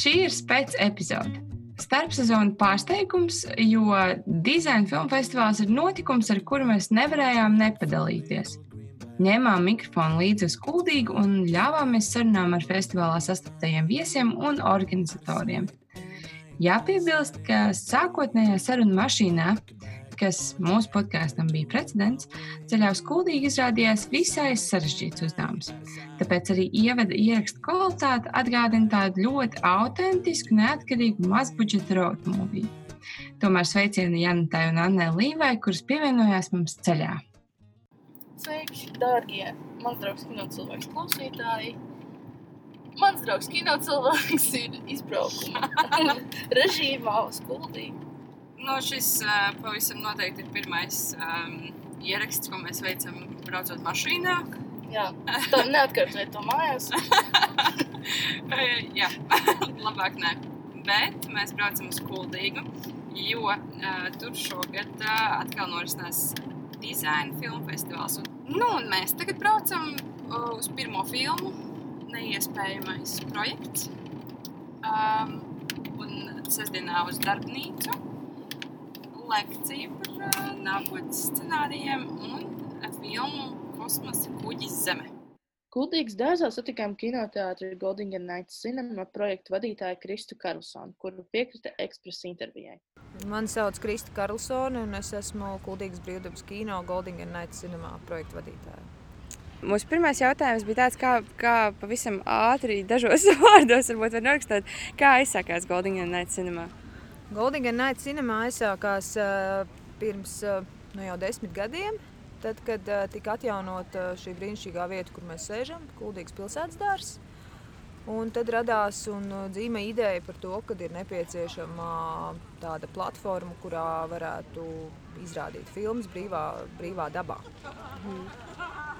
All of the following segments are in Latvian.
Šī ir spēc epizode. Starpsezonu pārsteigums, jo dizaina filmu festivāls ir notikums, ar kuru mēs nevarējām nepadalīties. Ņēmām mikrofonu līdzi uz kuldīgu un ļāvāmies sarunām ar festivālā sastaptajiem viesiem un organizatoriem. Jāpiebilst, ka sākotnējā sarunu mašīnā kas mūsu podkāstam bija precedents, ceļā uz kuldīgi izrādījās visai sarežģīts uzdevums. Tāpēc arī ievada ierakstu kvalitāte atgādina tādu ļoti autentisku, neatkarīgu mazbudžeta road movie. Tomēr sveicieni Janitai un Annai Līvai, kuras pievienojās mums ceļā. Sveiki, dārgie mans draugs kino cilvēks klausītāji! Mans draugs kino cilvēks ir izbraukuma režīmā uz kuldīgu. Nu, šis pavisam noteikti ir pirmais um, ieraksts, ko mēs veicam braucot mašīnā. Jā, tā neatkārtojiet to mājās. Jā, labāk nē. Bet mēs braucam uz Kuldīgu, jo uh, tur šogad uh, atkal norisinās dizaina filmu festivāls. Un, nu, un mēs tagad braucam uh, uz pirmo filmu, neiespējamais projekts. Um, un sestdienā uz darbnīcu lekciju par uh, nākotnes scenārijiem un filmu Kosmosa kuģis Zeme. Kultīgas dārzā satikām kinoteātrī Golden Nights Cinema projektu vadītāju Kristu Karlsonu, kuru piekrita ekspresa intervijai. Mani sauc Krista Karlsone, un es esmu Kultīgas brīvdabas kino Golden Nights Cinema projektu vadītāja. Mūsu pirmais jautājums bija tāds, kā, kā pavisam ātri, dažos vārdos, varbūt var norakstīt, kā aizsākās Golden Nights Cinema. Golden Night Cinema aizsākās pirms nu jau desmit gadiem. Tad, kad tika atjaunota šī brīnišķīgā vieta, kur mēs sēžam, Kuldīgas pilsētas dārzs. Un tad radās un dzīve ideja par to, ka ir nepieciešama tāda platforma, kurā varētu izrādīt filmas brīvā, brīvā dabā. Mm.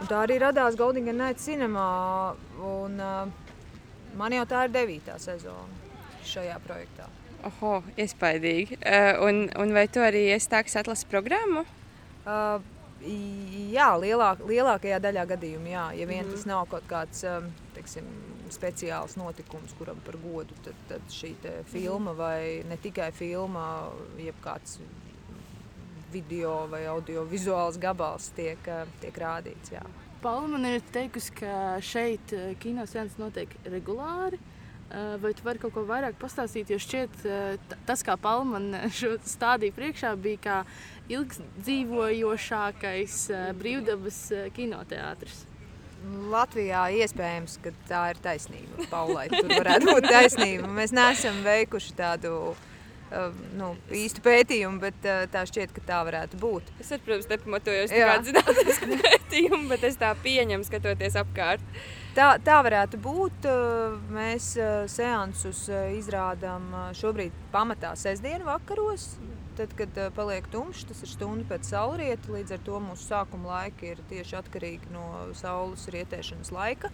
Un tā arī radās Golden Night Cinema. Un, man jau tā ir devītā sezona šajā projektā. Oho, iespaidīgi. Uh, un, un vai tu arī esi tā, kas atlasa programmu? Uh, jā, lielāk, lielākajā daļā gadījumā, jā. Ja vien mm. tas nav kaut kāds um, teiksim, speciāls notikums, kuram par godu, tad, tad šī filma mm. vai ne tikai filma, jeb kāds video vai audio-vizuāls gabals tiek, tiek rādīts. Jā. Paula man ir teikusi, ka šeit kinosēns notiek regulāri. Uh, Eh, vai tu vari kaut ko vairāk pastāstīt? Jo šķiet, eh, tas, kā Palman šo stādīja priekšā, bija kā ilgdzīvojošākais eh, brīvdabas kinoteātris. Latvijā iespējams, ka tā ir taisnība. Paulai tur varētu būt taisnība. Mēs neesam veikuši tādu nu, īstu pētījumu, bet tā šķiet, ka tā varētu būt. Es, protams, nepamatojos tādu zinātnisku pētījumu, bet es tā pieņemu, skatoties apkārt. Tā, tā varētu būt. Mēs seansus izrādām šobrīd pamatā sestdienu vakaros. Tad, kad paliek tumšs, tas ir stunda pēc saulrieta. Līdz ar to mūsu sākuma laika ir tieši atkarīgi no saules rietēšanas laika.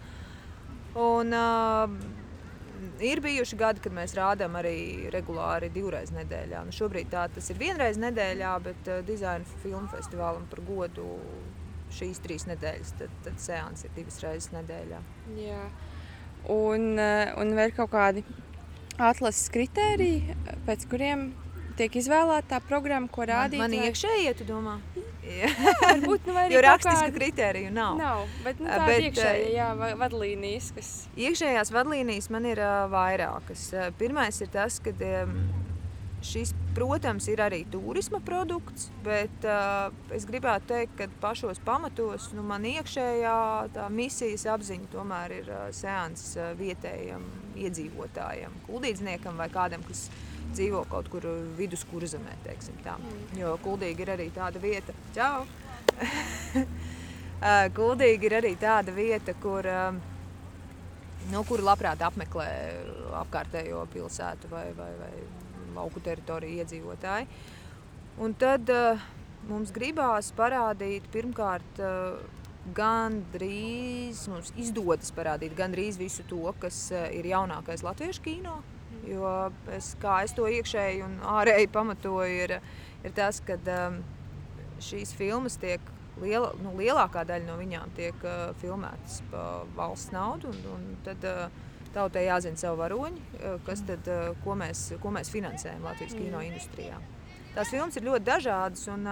Un, uh, ir bijuši gadi, kad mēs rādām arī regulāri divreiz nedēļā. Nu, šobrīd tā, tas ir vienreiz nedēļā, bet uh, dizaina filmu festivālam par godu šīs trīs nedēļas, tad, tad seanss ir divas reizes nedēļā. Jā. Un, eh, un vēl kaut kādi atlases kritēriji, pēc kuriem tiek izvēlēta tā programma, ko rādīt. Man, man iekšējie, tu domā? Jā, varbūt nu, jo rakstisku kādi... kritēriju nav. Nav, bet nu, tā bet, iekšējā, jā, vadlīnijas, kas... Iekšējās vadlīnijas man ir uh, vairākas. Pirmais ir tas, ka um, Šis, protams, ir arī turisma produkts, bet uh, es gribētu teikt, ka pašos pamatos nu, man iekšējā misijas apziņa tomēr ir uh, seans uh, vietējiem iedzīvotājiem, kuldīdzniekam vai kādam, kas dzīvo kaut kur viduskurzemē. Mm. Jo kuldīgi ir arī tāda vieta, Čau! kuldīgi ir arī tāda vieta, kur, nu, kur labprāt apmeklē apkārtējo pilsētu vai, vai, vai lauku teritoriju iedzīvotāji. Un tad uh, mums gribās parādīt pirmkārt uh, gandrīz, mums izdodas parādīt gandrīz visu to, kas uh, ir jaunākais latviešu kino. Jo es, kā es to iekšēji un ārēji pamatoju, ir, ir tas, ka um, šīs filmas tiek liela, nu, lielākā daļa no viņām tiek uh, filmētas par valsts naudu. Un, un tad, uh, tautai jāzina savu varoņi, kas tad, ko, mēs, ko mēs finansējam Latvijas kino industrijā. Tās filmas ir ļoti dažādas. Un,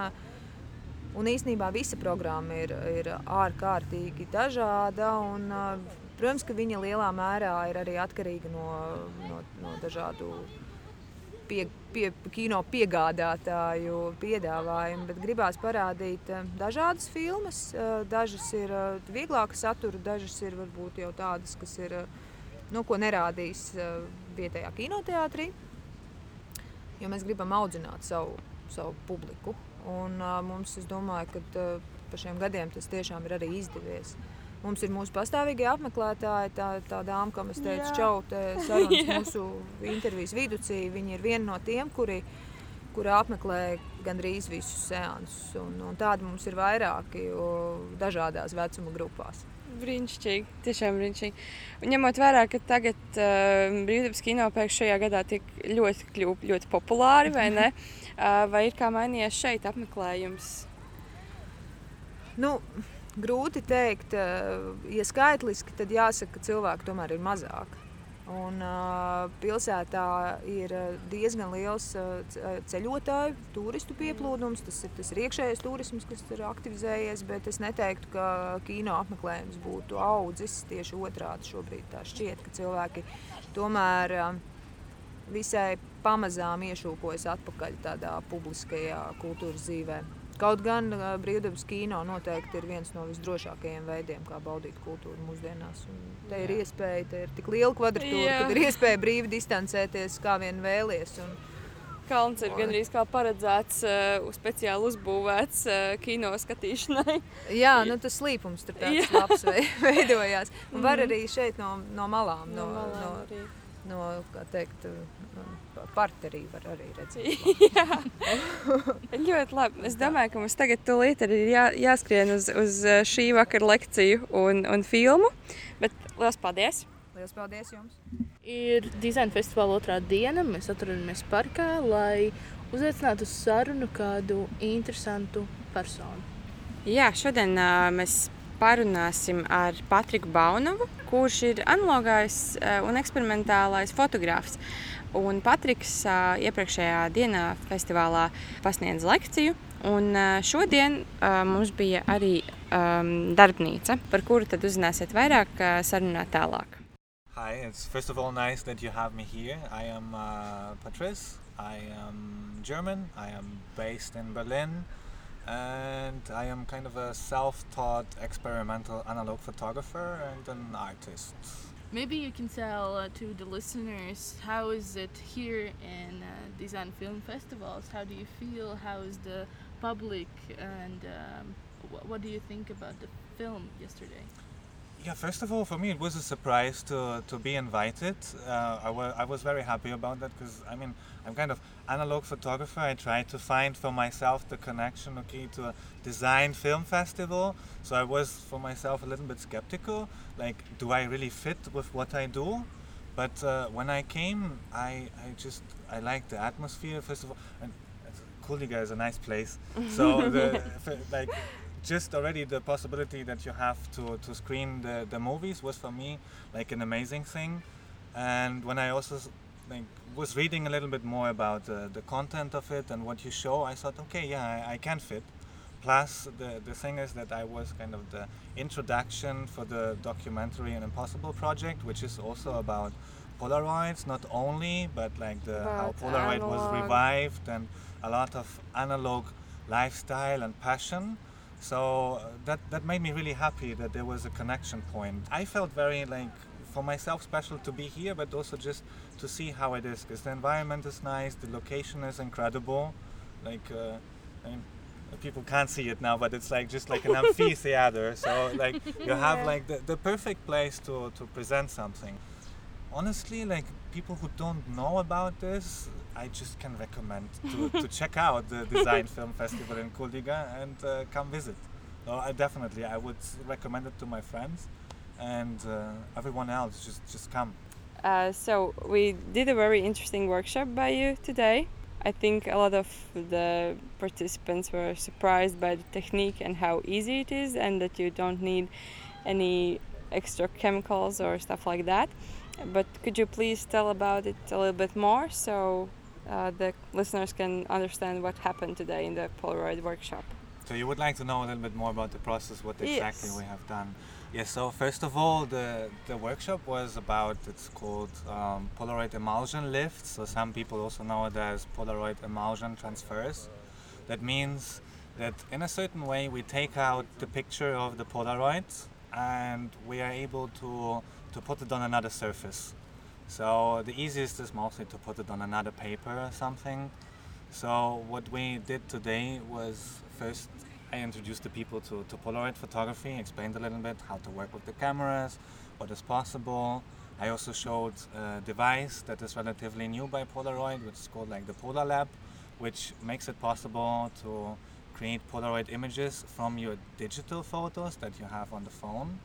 un īsnībā visa programma ir, ir ārkārtīgi dažāda. Un, protams, ka viņa lielā mērā ir arī atkarīga no, no, no dažādu pie, pie, kino piegādātāju piedāvājumu, bet gribās parādīt dažādas filmas. Dažas ir uh, vieglāka satura, dažas ir varbūt jau tādas, kas ir, nu, ko nerādīs vietējā kinoteātrī. Jo mēs gribam audzināt savu, savu publiku. Un, mums, es domāju, ka pa šiem gadiem tas tiešām ir arī izdevies. Uh, Mums ir mūsu pastāvīgie apmeklētāji, tā, tā dāma, kam es teicu, Jā. čau, sarunas mūsu intervijas viducī. Viņa ir viena no tiem, kuri, kuri apmeklē gandrīz visus seansus. Un, un tādi mums ir vairāki dažādās vecuma grupās. Brīnišķīgi, tiešām brīnišķīgi. Un ņemot vērā, ka tagad uh, brīvdabas kino pēkšņi šajā gadā tiek ļoti, kļūt, ļoti populāri, vai ne? Uh, vai ir kā mainījies šeit apmeklējums? Nu, grūti teikt, eh, ja skaitliski, tad jāsaka, ka cilvēku tomēr ir mazāk. Un, uh, pilsētā ir diezgan liels uh, ceļotāju, turistu pieplūdums. Tas ir, tas ir iekšējais turisms, kas ir aktivizējies, bet es neteiktu, ka kino apmeklējums būtu audzis. Tieši otrādi šobrīd tā šķiet, ka cilvēki tomēr uh, visai pamazām iešūpojas atpakaļ tādā publiskajā kultūras dzīvēm. Kaut gan brīvdabas kino noteikti ir viens no visdrošākajiem veidiem, kā baudīt kultūru mūsdienās. Un te ir iespēja, te ir tik liela kvadratūra, ka ir iespēja brīvi distancēties, kā vien vēlies. Un, Kalns ir gandrīz kā paredzēts, uh, speciāli uzbūvēts uh, kino skatīšanai. Jā, nu, tas slīpums tur tāds labs veidojās. Un var mhm. arī šeit no, no malām, no, no, malām no, arī. No kā teikt, parterī var arī redzēt. Jā, ļoti labi. Es domāju, ka mums tagad tūlīt arī ir jā, jāskrien uz, uz eh, šī vakara lekciju un, un filmu. Bet liels paldies! Liels paldies jums! Ir dizaina festivāla otrā diena. Mēs atrodamies parkā, lai uzaicinātu uz sarunu kādu interesantu personu. Jā, šodien uh, mēs parunāsim ar Patriku Baunovu, kurš ir analogais un eksperimentālais fotogrāfs. Un Patriks uh, iepriekšējā dienā festivālā pasniedz lekciju. Un uh, šodien uh, mums bija arī um, darbnīca, par kuru tad uzzināsiet vairāk uh, sarunā tālāk. Hi, it's first of all nice that you have me here. I am uh, Patrice. I am German. I am based in Berlin. And I am kind of a self taught experimental analog photographer and an artist. Maybe you can tell uh, to the listeners how is it here in uh, design film festivals? How do you feel? How is the public? And um, wh what do you think about the film yesterday? Yeah, first of all, for me it was a surprise to, to be invited. Uh, I, wa- I was very happy about that because I mean I'm kind of analog photographer. I try to find for myself the connection, okay, to a design film festival. So I was for myself a little bit skeptical, like, do I really fit with what I do? But uh, when I came, I, I just I liked the atmosphere first of all, and Kuliga is a nice place. So the like just already the possibility that you have to, to screen the, the movies was for me like an amazing thing. And when i also like was reading a little bit more about uh, the content of it and what you show i thought okay yeah i, I can fit. Plus the, the thing is that i was kind of the introduction for the documentary an impossible project which is also about polaroids not only but like the how polaroid analog. was revived and a lot of analog lifestyle and passion so uh, that that made me really happy that there was a connection point. I felt very like for myself special to be here, but also just to see how it is because the environment is nice, the location is incredible. Like uh, I mean, people can't see it now, but it's like just like an amphitheater. So like you have like the, the perfect place to to present something. Honestly, like people who don't know about this, I just can recommend to, to check out the Design Film Festival in Kuldiga and uh, come visit. So I definitely I would recommend it to my friends and uh, everyone else. Just just come. Uh, so we did a very interesting workshop by you today. I think a lot of the participants were surprised by the technique and how easy it is, and that you don't need any extra chemicals or stuff like that. but could you please tell about it a little bit more so uh, the listeners can understand what happened today in the Polaroid workshop? So you would like to know a little bit more about the process, what exactly Yes. we have done. Yes. So first of all, the the workshop was about it's called um, Polaroid emulsion lift. So some people also know it as Polaroid emulsion transfers. That means that in a certain way we take out the picture of the Polaroid and we are able to to put it on another surface. So the easiest is mostly to put it on another paper or something. So what we did today was first I introduced the people to, to Polaroid photography, explained a little bit how to work with the cameras, what is possible. I also showed a device that is relatively new by Polaroid, which is called like the Polar Lab, which makes it possible to create Polaroid images from your digital photos that you have on the phone.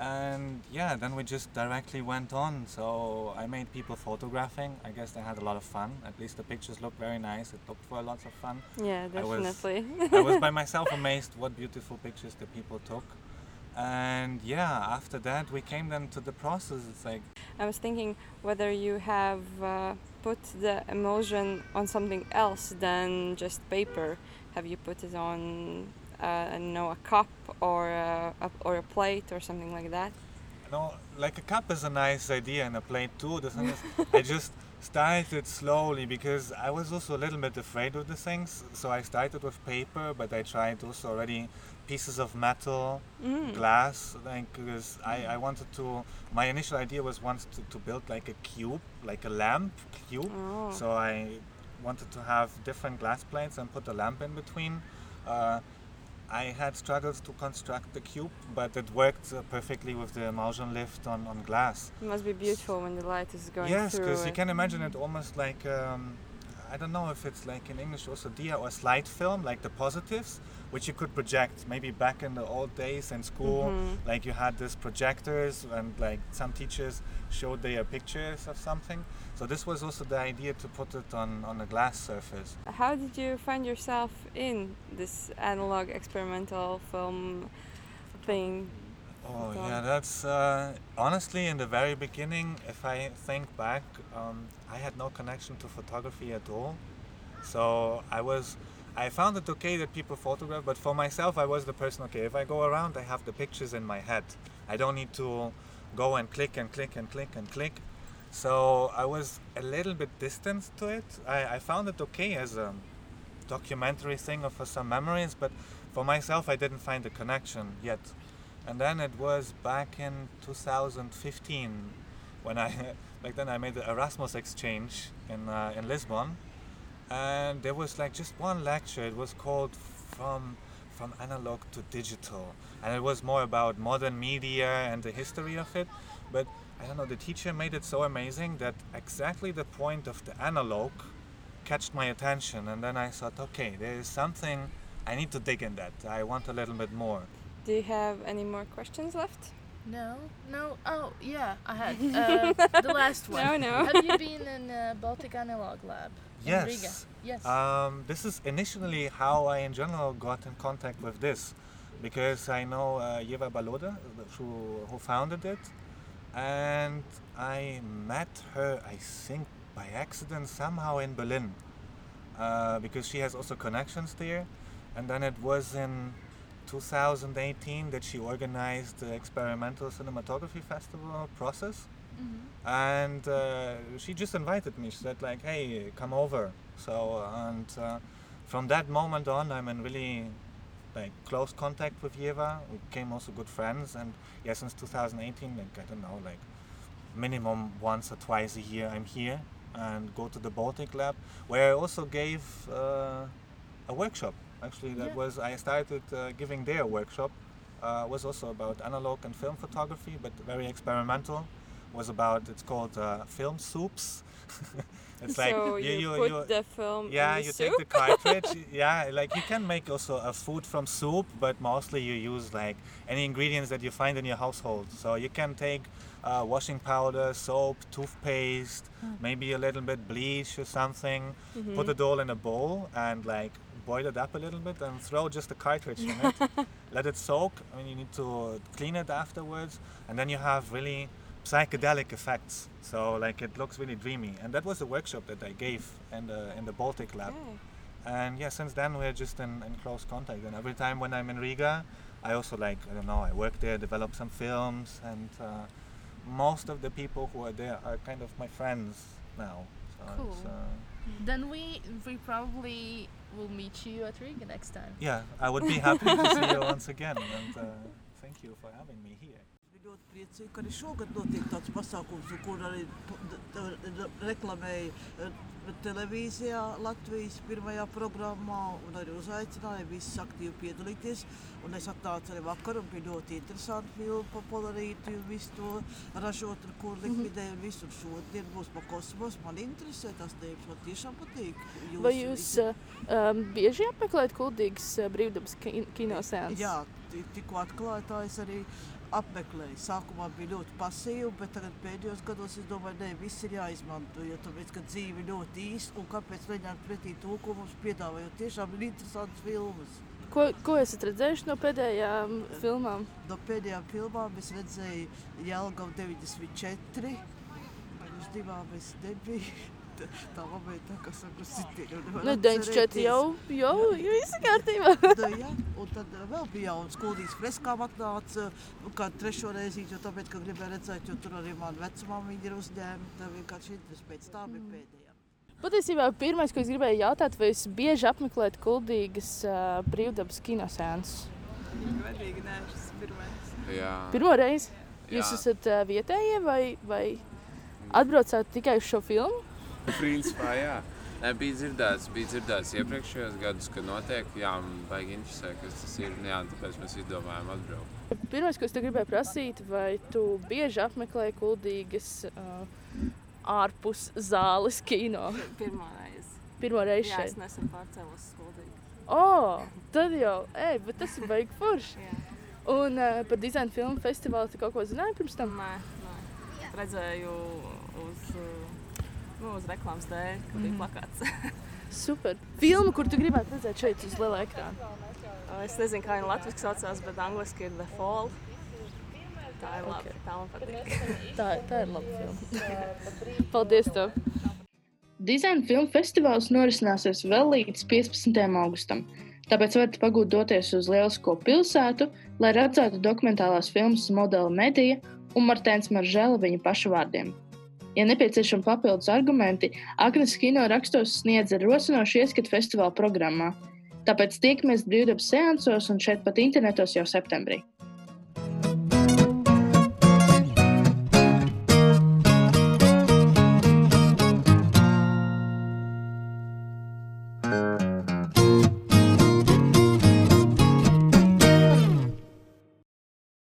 And yeah, then we just directly went on. So I made people photographing. I guess they had a lot of fun. At least the pictures looked very nice. It looked for lots of fun. Yeah, I was- definitely. I was by myself amazed what beautiful pictures the people took. And yeah, after that we came then to the process. It's like I was thinking whether you have uh, put the emulsion on something else than just paper. Have you put it on, uh, know, a cup or a, a, or a plate or something like that? No, like a cup is a nice idea and a plate too. The thing is, I just started slowly because I was also a little bit afraid of the things. So I started with paper, but I tried also already pieces of metal, Mm. glass, like because I, I wanted to. My initial idea was once to, to build like a cube, like a lamp cube. Oh. So I wanted to have different glass plates and put a lamp in between. Uh, I had struggles to construct the cube, but it worked uh, perfectly with the emulsion lift on, on glass. It must be beautiful when the light is going yes, through because you can imagine it almost like um, I don't know if it's like in English also dia or slide film, like the positives, which you could project. Maybe back in the old days in school, Mhm. like you had these projectors and like some teachers showed their pictures of something. So this was also the idea to put it on, on a glass surface. How did you find yourself in this analog experimental film thing? Oh yeah, that's uh, honestly in the very beginning. If I think back, um, I had no connection to photography at all. So I was, I found it okay that people photograph, but for myself, I was the person. Okay, if I go around, I have the pictures in my head. I don't need to go and click and click and click and click. So I was a little bit distant to it. I, I found it okay as a documentary thing or for some memories, but for myself, I didn't find the connection yet. And then it was back in 2015 when I, back then I made the Erasmus exchange in, uh, in Lisbon. And there was like just one lecture. It was called From, From Analog to Digital. And it was more about modern media and the history of it. But I don't know, the teacher made it so amazing that exactly the point of the analog catched my attention. And then I thought, okay, there is something, I need to dig in that. I want a little bit more. Do you have any more questions left? No, no. Oh, yeah, I had uh, the last one. No, no. Have you been in uh, Baltic Analog Lab in Riga? Yes. Yes. Um, this is initially how I, in general, got in contact with this, because I know uh, Yeva Baloda, who, who founded it, and I met her, I think, by accident somehow in Berlin, uh, because she has also connections there, and then it was in 2018 that she organized the experimental cinematography festival process Mhm. and uh, she just invited me. She said like, "Hey, come over." So and uh, from that moment on, I'm in really like close contact with Yeva. We became also good friends, and yeah, since 2018, like I don't know, like minimum once or twice a year, I'm here and go to the Baltic Lab, where I also gave uh, a workshop. Actually, that Yeah. was I started uh, giving their workshop. Uh, was also about analog and film photography, but very experimental was about it's called uh, film soups. it's like so you, you, you, put you the film yeah the you soup? take the cartridge yeah like you can make also a food from soup but mostly you use like any ingredients that you find in your household so you can take uh, washing powder soap toothpaste maybe a little bit bleach or something Mm-hmm. put it all in a bowl and like boil it up a little bit and throw just a cartridge in it let it soak i mean you need to clean it afterwards and then you have really psychedelic effects. So like it looks really dreamy, and that was the workshop that I gave in the in the Baltic lab. And yeah, since then we're just in, in close contact. And every time when I'm in Riga, I also like I don't know I work there, develop some films, and uh, most of the people who are there are kind of my friends now. So Cool. uh, Then we we probably will meet you at Riga next time. yeah, I would be happy to see you once again, and uh, thank you for having me here. Ļoti priecīgi, ka arī šogad notiek tāds pasākums, kur arī reklamēja televīzijā Latvijas pirmajā programmā, un arī uzaicināja visus aktīvi piedalīties. Un es atnācu arī vakar, un bija ļoti interesanti filmu par polarīti, un visu to ražot, un kur likvidēja, un visu. Un šodien būs pa kosmos, man interesē tas teiks, man tiešām patīk. Vai jūs uh, um, bieži apmeklējat kuldīgas uh, brīvdabas ki- kinoseanses? Jā, ti- tikko atklāju, tā es arī apmeklēju. Sākumā bija ļoti pasīva, bet tagad pēdējos gados es domāju, ka viss ir jāizmanto. Jo tāpēc, ka dzīve ļoti īsa un kāpēc neņemt pretī to, ko mums piedāvā. Jo tiešām ir interesantas filmas. Ko, ko esat redzējuši no pēdējām filmām? No pēdējām filmām es redzēju Jelgavu 94. Uz divām es nebiju. Tā- Tā momentā, kas saka, sitienu Nu, 94 atcerēties. jau, jau, jau viss kārtībā. Da, ja, un tad uh, vēl bija jauns kuldīgs freskām atnāca, nu, kā trešo reizi, jo tāpēc, ka gribēju redzēt, jo tur arī man vecumā viņi ir uzņēmumi, tā vienkārši interesi pēc tā bija pēdējā. Patiesībā pirmais, ko es gribēju jautāt, vai jūs bieži apmeklējat kuldīgas uh, brīvdabas kinoseanses? Godīgi, nē, šis ir pirmais. Jā, Pirmo reizi? Jūs Jā. esat uh, vietējie vai, vai atbraucāt tikai uz šo filmu? principā jā. Nē, bija dzirdēts, bija dzirdēts iepriekšējos gados, kad notiek, jā, baigi interesē, kas tas ir, jā, tāpēc mēs izdomājām atbraukt. Pirmais, ko es te gribēju prasīt, vai tu bieži apmeklē kuldīgas uh, ārpus zāles kino? Pirmā reize. Pirmo reizi Jā, es šeit. nesen pārcēlos skoldīgi. Oh, tad jau, ej, bet tas ir baigi forši. Un uh, par dizaina filmu festivālu tu kaut ko zināji pirms tam? Nē, nē. Redzēju uz, nu, uz reklāmas dēļ, kad Mhm. bija plakāts. Super. Filmu, kur tu gribētu redzēt šeit uz liela ekrāna. Es nezinu, kā viņa latviešu saucās, bet angliski ir The Fall. Tā ir labi. Ok. Tā man patīk. Tā, tā ir laba filma. Paldies! Tev. Dizaina filmu festivāls norisināsies vēl līdz 15. augustam. Tāpēc varat pagūt doties uz lielisko pilsētu, lai redzētu dokumentālās filmas modeli Medija un Martēns Maržēla viņa paša vārdiem. Ja nepieciešami papildus argumenti, Agnēs Kino rakstos sniedz rosinošu ieskatu festivāla programmā. Tāpēc tiekamies brīvdabas seansos un šeit pat internetos jau septembrī.